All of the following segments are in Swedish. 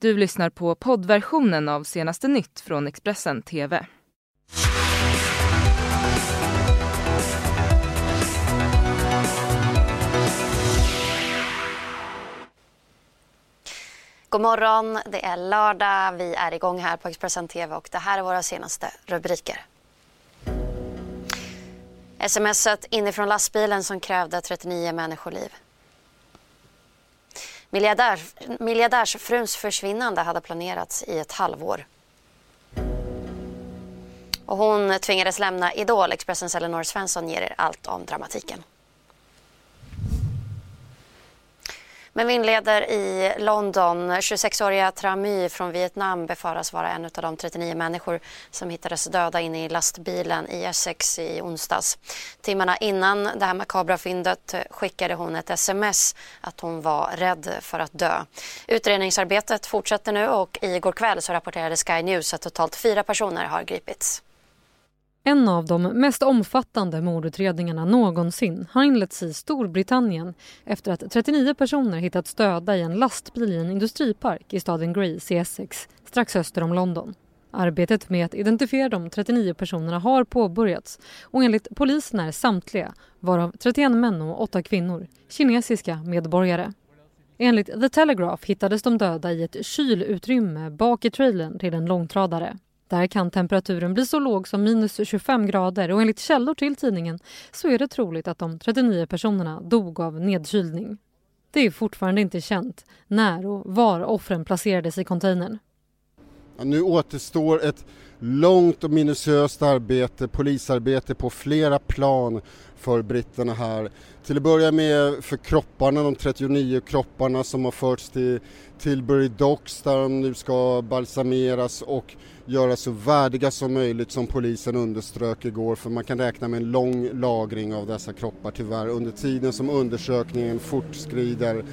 Du lyssnar på poddversionen av senaste nytt från Expressen TV. God morgon, det är lördag. Vi är igång här på Expressen TV och det här är våra senaste rubriker. Smset inifrån lastbilen som krävde 39 människoliv. Miljardär, miljardärsfruns försvinnande hade planerats i ett halvår. Och hon tvingades lämna Idol. Expressens Elinor Svensson ger er allt om dramatiken. Men vi inleder i London. 26-åriga Tramy från Vietnam befaras vara en av de 39 människor som hittades döda inne i lastbilen i Essex i onsdags. Timmarna innan det här makabra fyndet skickade hon ett sms att hon var rädd för att dö. Utredningsarbetet fortsätter nu och igår kväll så rapporterade Sky News att totalt fyra personer har gripits. En av de mest omfattande mordutredningarna någonsin har inletts i Storbritannien efter att 39 personer hittats döda i en lastbil i en industripark i staden Grace i Essex strax öster om London. Arbetet med att identifiera de 39 personerna har påbörjats och enligt polisen är samtliga, varav 31 män och 8 kvinnor, kinesiska medborgare. Enligt The Telegraph hittades de döda i ett kylutrymme bak i trailern till en långtradare. Där kan temperaturen bli så låg som minus 25 grader och enligt källor till tidningen så är det troligt att de 39 personerna dog av nedkylning. Det är fortfarande inte känt när och var offren placerades i containern. Nu återstår ett långt och minutiöst arbete, polisarbete på flera plan för britterna här. Till att börja med för kropparna, de 39 kropparna som har förts till Tilbury Docks där de nu ska balsameras och göras så värdiga som möjligt som polisen underströk igår för man kan räkna med en lång lagring av dessa kroppar tyvärr under tiden som undersökningen fortskrider.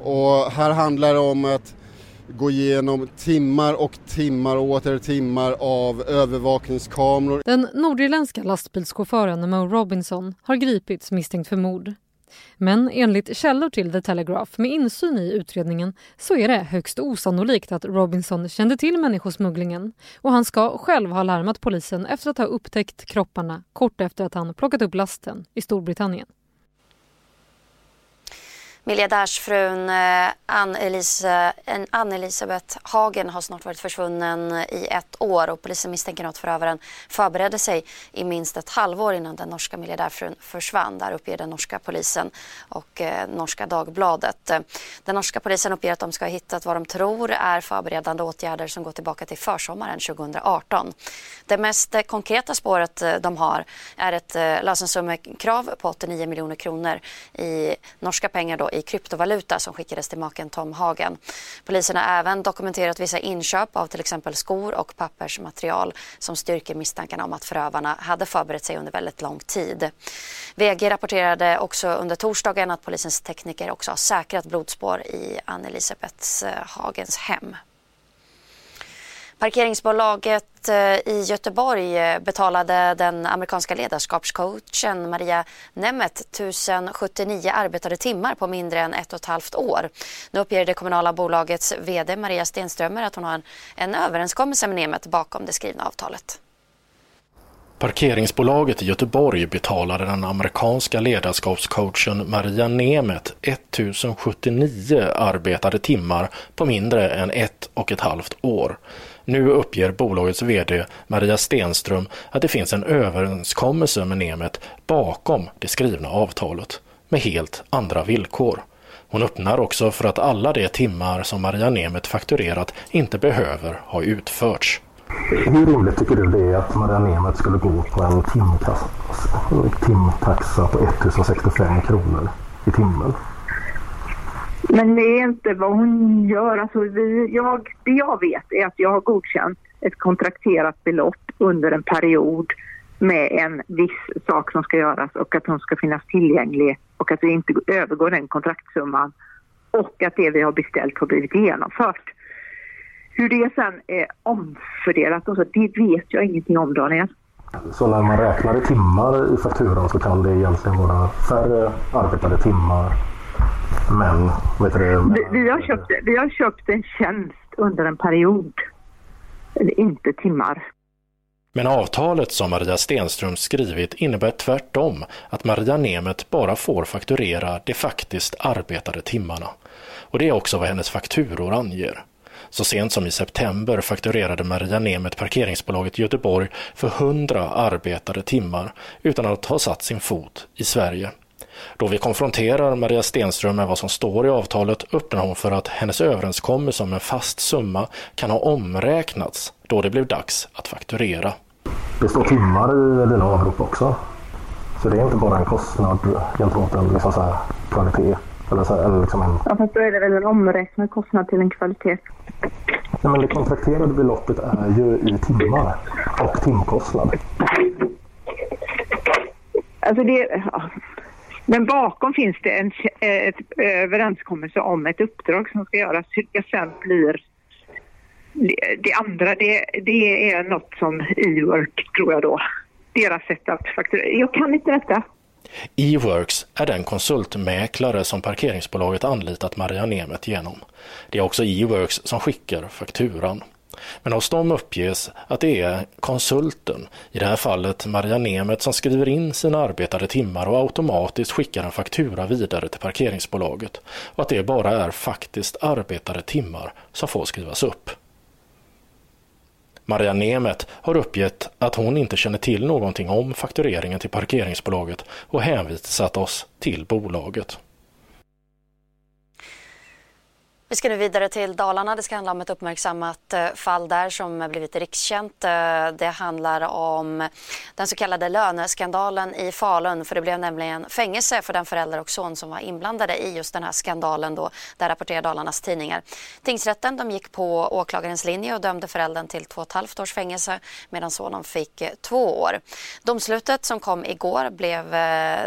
Och här handlar det om att gå igenom timmar och timmar och åter timmar av övervakningskameror. Den nordirländska lastbilschauffören Mo Robinson har gripits misstänkt för mord. Men enligt källor till The Telegraph med insyn i utredningen så är det högst osannolikt att Robinson kände till människosmugglingen och han ska själv ha larmat polisen efter att ha upptäckt kropparna kort efter att han plockat upp lasten i Storbritannien. Miljardärsfrun eh, Ann-Elisabeth Hagen har snart varit försvunnen i ett år och polisen misstänker att förövaren förberedde sig i minst ett halvår innan den norska miljardärfrun försvann. Där uppger den norska polisen och eh, norska Dagbladet. Den norska polisen uppger att de ska ha hittat vad de tror är förberedande åtgärder som går tillbaka till försommaren 2018. Det mest eh, konkreta spåret eh, de har är ett eh, lösensummekrav på 89 miljoner kronor i norska pengar då i kryptovaluta som skickades till maken Tom Hagen. Polisen har även dokumenterat vissa inköp av till exempel skor och pappersmaterial som styrker misstankarna om att förövarna hade förberett sig under väldigt lång tid. VG rapporterade också under torsdagen att polisens tekniker också har säkrat blodspår i Ann-Elisabeth eh, Hagens hem. Parkeringsbolaget eh, i Göteborg eh, betalade den amerikanska ledarskapscoachen Maria Nemeth 1079 arbetade timmar på mindre än ett och ett halvt år. Nu uppger det kommunala bolagets vd Maria Stenströmer att hon har en, en överenskommelse med Nemeth bakom det skrivna avtalet. Parkeringsbolaget i Göteborg betalade den amerikanska ledarskapscoachen Maria Nemeth 1079 arbetade timmar på mindre än ett och ett halvt år. Nu uppger bolagets VD Maria Stenström att det finns en överenskommelse med Nemet bakom det skrivna avtalet med helt andra villkor. Hon öppnar också för att alla de timmar som Maria Nemet fakturerat inte behöver ha utförts. Hur roligt tycker du det är att Maria Nemet skulle gå på en timtaxa på 1065 kronor i timmen? Men det är inte vad hon gör. Alltså vi, jag, det jag vet är att jag har godkänt ett kontrakterat belopp under en period med en viss sak som ska göras och att hon ska finnas tillgänglig och att vi inte övergår den kontraktsumman och att det vi har beställt har blivit genomfört. Hur det sen är omfördelat och så, det vet jag ingenting om Daniel. Så när man räknar i timmar i fakturan så kan det egentligen vara färre arbetade timmar men, vet du, vi, vi, har köpt, vi har köpt en tjänst under en period, inte timmar. Men avtalet som Maria Stenström skrivit innebär tvärtom att Maria Nemet bara får fakturera de faktiskt arbetade timmarna. Och det är också vad hennes fakturor anger. Så sent som i september fakturerade Maria Nemet parkeringsbolaget i Göteborg för 100 arbetade timmar utan att ha satt sin fot i Sverige. Då vi konfronterar Maria Stenström med vad som står i avtalet öppnar hon för att hennes överenskommelse om en fast summa kan ha omräknats då det blev dags att fakturera. Det står timmar i dina avrop också. Så det är inte bara en kostnad gentemot en liksom så här, kvalitet. Eller så här, eller liksom en... Ja, fast då är det väl en omräknad kostnad till en kvalitet. Nej, men det kontrakterade beloppet är ju i timmar och timkostnad. Alltså det, ja. Men bakom finns det en ett överenskommelse om ett uppdrag som ska göras. Hur det sen blir det andra, det, det är något som E-work tror jag då. Deras sätt att fakturera. Jag kan inte detta. E-works är den konsultmäklare som parkeringsbolaget anlitat Maria Nemet genom. Det är också E-works som skickar fakturan. Men hos dem uppges att det är konsulten, i det här fallet Maria Nemet, som skriver in sina arbetade timmar och automatiskt skickar en faktura vidare till parkeringsbolaget och att det bara är faktiskt arbetade timmar som får skrivas upp. Maria Nemet har uppgett att hon inte känner till någonting om faktureringen till parkeringsbolaget och hänvisat oss till bolaget. Vi ska nu vidare till Dalarna. Det ska handla om ett uppmärksammat eh, fall där som blivit rikskänt. Eh, det handlar om den så kallade löneskandalen i Falun. För det blev nämligen fängelse för den förälder och son som var inblandade i just den här skandalen. Då, där rapporterar Dalarnas tidningar. Tingsrätten de gick på åklagarens linje och dömde föräldern till två och ett halvt års fängelse medan sonen fick eh, två år. Domslutet som kom igår blev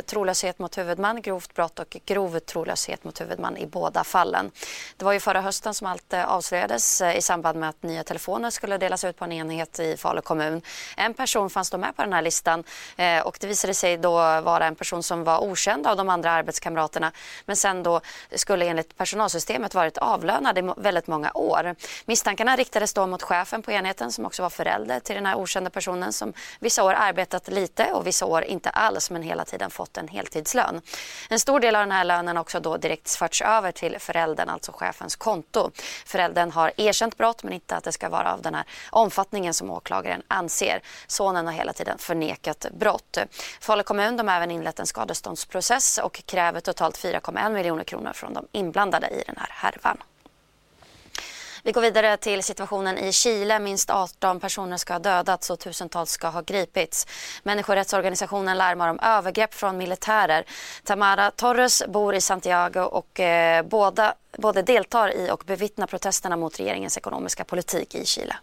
trolöshet mot huvudman, grovt brott och grov trolöshet mot huvudman i båda fallen. Det var ju förra hösten som allt eh, avslöjades eh, i samband med att nya telefoner skulle delas ut på en enhet i Falu kommun. En person fanns då med på den här listan eh, och det visade sig då vara en person som var okänd av de andra arbetskamraterna men sen då skulle enligt personalsystemet varit avlönad i väldigt många år. Misstankarna riktades då mot chefen på enheten som också var förälder till den här okända personen som vissa år arbetat lite och vissa år inte alls men hela tiden fått en heltidslön. En stor del av den här lönen har också då direkt förts över till föräldern, alltså chefen chefens konto. Föräldern har erkänt brott men inte att det ska vara av den här omfattningen som åklagaren anser. Sonen har hela tiden förnekat brott. Falu kommun de har även inlett en skadeståndsprocess och kräver totalt 4,1 miljoner kronor från de inblandade i den här härvan. Vi går vidare till situationen i Chile. Minst 18 personer ska ha dödats och tusentals ska ha gripits. Människorättsorganisationen larmar om övergrepp från militärer. Tamara Torres bor i Santiago och eh, båda, både deltar i och bevittnar protesterna mot regeringens ekonomiska politik i Chile.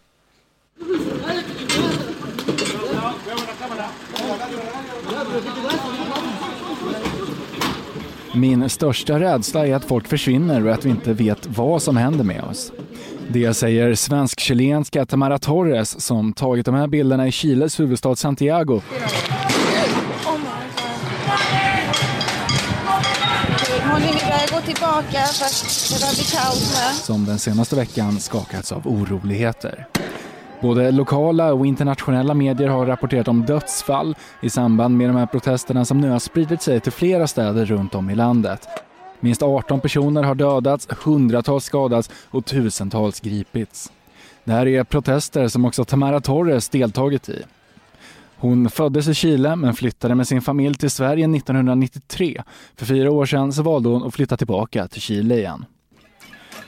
Min största rädsla är att folk försvinner och att vi inte vet vad som händer med oss. Det säger svensk-chilenska Tamara Torres som tagit de här bilderna i Chiles huvudstad Santiago. Hon börjar gå tillbaka för det börjar bli kaos här. Som den senaste veckan skakats av oroligheter. Både lokala och internationella medier har rapporterat om dödsfall i samband med de här protesterna som nu har spridit sig till flera städer runt om i landet. Minst 18 personer har dödats, hundratals skadats och tusentals gripits. Det här är protester som också Tamara Torres deltagit i. Hon föddes i Chile men flyttade med sin familj till Sverige 1993. För fyra år sedan så valde hon att flytta tillbaka till Chile igen.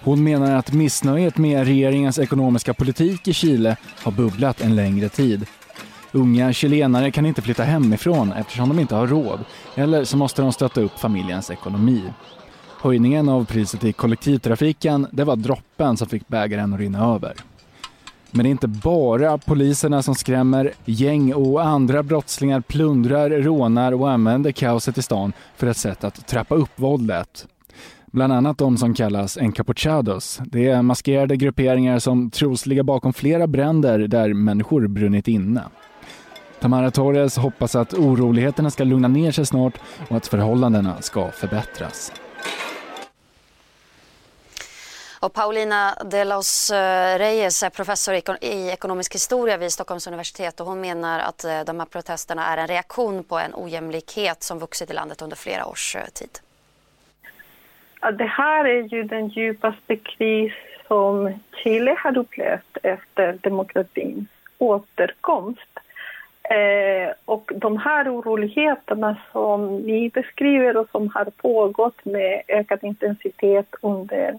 Hon menar att missnöjet med regeringens ekonomiska politik i Chile har bubblat en längre tid. Unga chilenare kan inte flytta hemifrån eftersom de inte har råd eller så måste de stötta upp familjens ekonomi. Höjningen av priset i kollektivtrafiken det var droppen som fick bägaren att rinna över. Men det är inte bara poliserna som skrämmer. Gäng och andra brottslingar plundrar, rånar och använder kaoset i stan för ett sätt att trappa upp våldet. Bland annat de som kallas encapuchados. Det är maskerade grupperingar som tros ligga bakom flera bränder där människor brunnit inne. Tamara Torres hoppas att oroligheterna ska lugna ner sig snart och att förhållandena ska förbättras. Och Paulina de los eh, Reyes är professor i ekonomisk historia vid Stockholms universitet och hon menar att eh, de här protesterna är en reaktion på en ojämlikhet som vuxit i landet under flera års eh, tid. Ja, det här är ju den djupaste kris som Chile har upplevt efter demokratins återkomst. Eh, och de här oroligheterna som ni beskriver och som har pågått med ökad intensitet under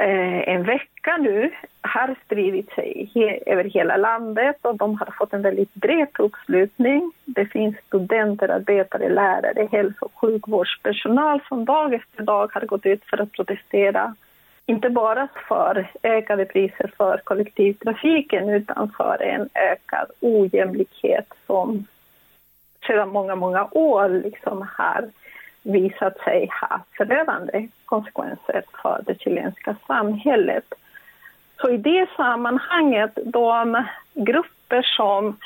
Eh, en vecka nu har spridit sig he över hela landet och de har fått en väldigt bred uppslutning. Det finns studenter, arbetare, lärare, hälso och sjukvårdspersonal som dag efter dag har gått ut för att protestera inte bara för ökade priser för kollektivtrafiken utan för en ökad ojämlikhet som sedan många, många år liksom har visat sig ha förödande konsekvenser för det chilenska samhället. Så i det sammanhanget, de grupper som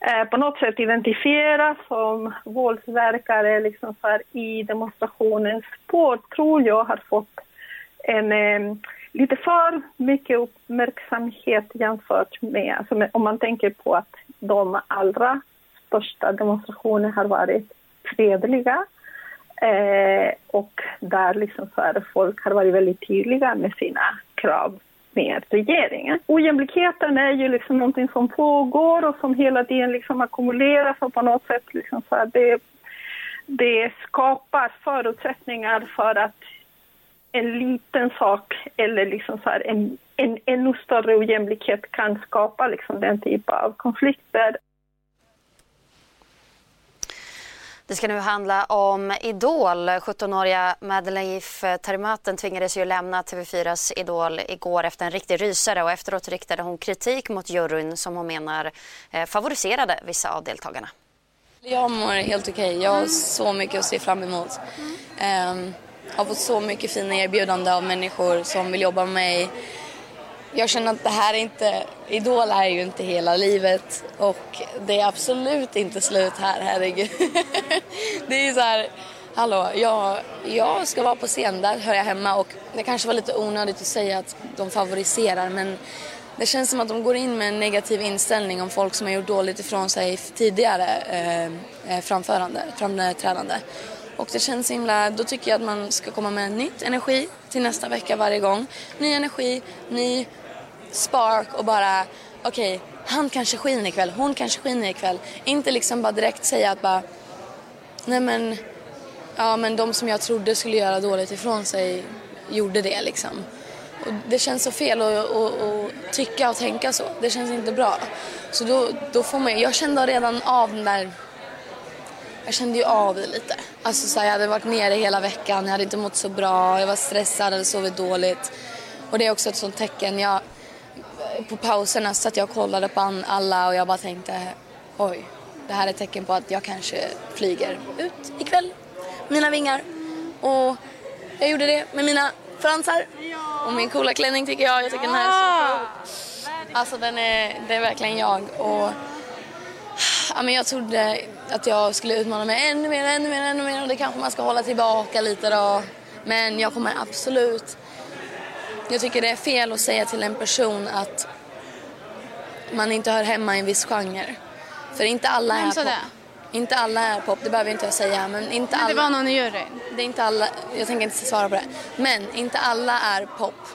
eh, på något sätt identifieras som våldsverkare liksom för i demonstrationens spår tror jag har fått en eh, lite för mycket uppmärksamhet jämfört med, alltså med, om man tänker på att de allra största demonstrationerna har varit fredliga eh, och där liksom så är folk har varit väldigt tydliga med sina krav med regeringen. Ojämlikheten är ju liksom någonting som pågår och som hela tiden liksom ackumuleras och på något sätt liksom så det, det skapar förutsättningar för att en liten sak eller liksom så en, en ännu större ojämlikhet kan skapa liksom den typen av konflikter. Det ska nu handla om Idol. 17-åriga Madeleine Tarimaten tvingades ju lämna TV4s Idol igår efter en riktig rysare och efteråt riktade hon kritik mot juryn som hon menar eh, favoriserade vissa av deltagarna. Jag mår helt okej. Okay. Jag har så mycket att se fram emot. Um, har fått så mycket fina erbjudanden av människor som vill jobba med mig. Jag känner att det här är inte, Idol är ju inte hela livet och det är absolut inte slut här, herregud. det är så här, hallå, jag, jag ska vara på scen, där hör jag hemma och det kanske var lite onödigt att säga att de favoriserar men det känns som att de går in med en negativ inställning om folk som har gjort dåligt ifrån sig tidigare eh, eh framförande, framträdande. Och det känns himla, då tycker jag att man ska komma med nytt energi till nästa vecka varje gång. Ny energi, ny spark och bara okej, okay, han kanske skiner ikväll, hon kanske skiner ikväll. Inte liksom bara direkt säga att bara nej men ja men de som jag trodde skulle göra dåligt ifrån sig gjorde det liksom. Och det känns så fel att, att, att tycka och tänka så. Det känns inte bra. Så då, då får man, jag kände redan av den där jag kände ju av det lite. Alltså så här, jag hade varit nere hela veckan, jag hade inte mått så bra, jag var stressad, hade sovit dåligt. Och det är också ett sånt tecken. Jag, på pauserna satt jag och kollade på alla och jag bara tänkte oj, det här är ett tecken på att jag kanske flyger ut ikväll. Mina vingar. Och jag gjorde det med mina fransar och min coola klänning tycker jag. Jag tycker den här är så cool. Alltså den är, det är verkligen jag. Och ja, men jag trodde att jag skulle utmana mig ännu mer, ännu mer, ännu mer och det kanske man ska hålla tillbaka lite då. Men jag kommer absolut... Jag tycker det är fel att säga till en person att man inte hör hemma i en viss genre. För inte alla är pop. Det? Inte alla är pop, det behöver inte jag säga. Men inte men det alla... var någon i juryn? Det är inte alla, jag tänker inte svara på det. Men inte alla är pop.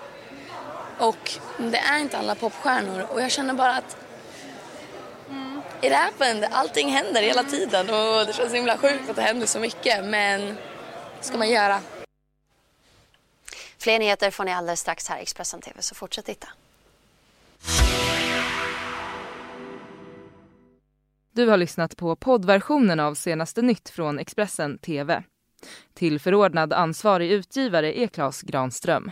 Och det är inte alla popstjärnor. Och jag känner bara att it happened. Allting händer hela tiden och det känns så himla sjukt att det händer så mycket. Men det ska man göra. Fler nyheter får ni alldeles strax här i Expressen TV, så fortsätt titta. Du har lyssnat på poddversionen av senaste nytt från Expressen TV. Till förordnad ansvarig utgivare är Klas Granström.